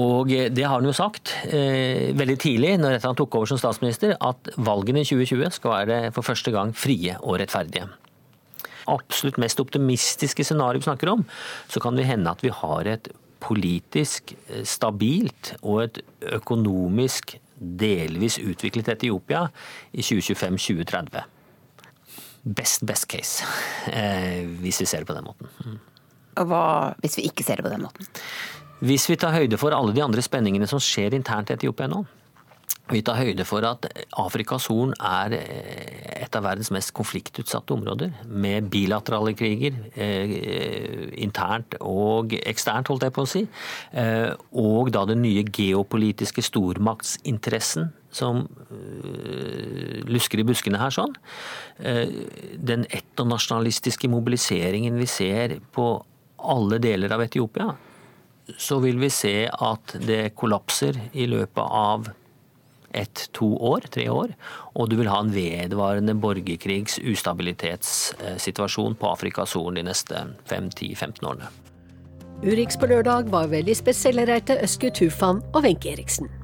Og eh, det har han jo sagt eh, veldig tidlig, når han tok over som statsminister, at valgene i 2020 skal være for første gang frie og rettferdige. Absolutt mest optimistiske scenario vi snakker om, så kan det hende at vi har et politisk stabilt og et økonomisk delvis utviklet Etiopia i 2025-2030. Best, best case, eh, hvis vi ser det på den måten. Mm. Og hva hvis vi ikke ser det på den måten? Hvis vi tar høyde for alle de andre spenningene som skjer internt i Etiopia nå, vi tar høyde for at Afrikas Horn er eh, et av verdens mest konfliktutsatte områder, med bilaterale kriger, eh, internt og eksternt, holdt jeg på å si. Eh, og da den nye geopolitiske stormaktsinteressen som lusker i buskene her sånn. Den etnonasjonalistiske mobiliseringen vi ser på alle deler av Etiopia, så vil vi se at det kollapser i løpet av ett, to år, tre år. Og du vil ha en vedvarende borgerkrigs ustabilitetssituasjon på Afrikas Horn de neste 5-10-15 årene. Urix på lørdag var veldig Lisbeth reite Øske Tufan og Wenche Eriksen.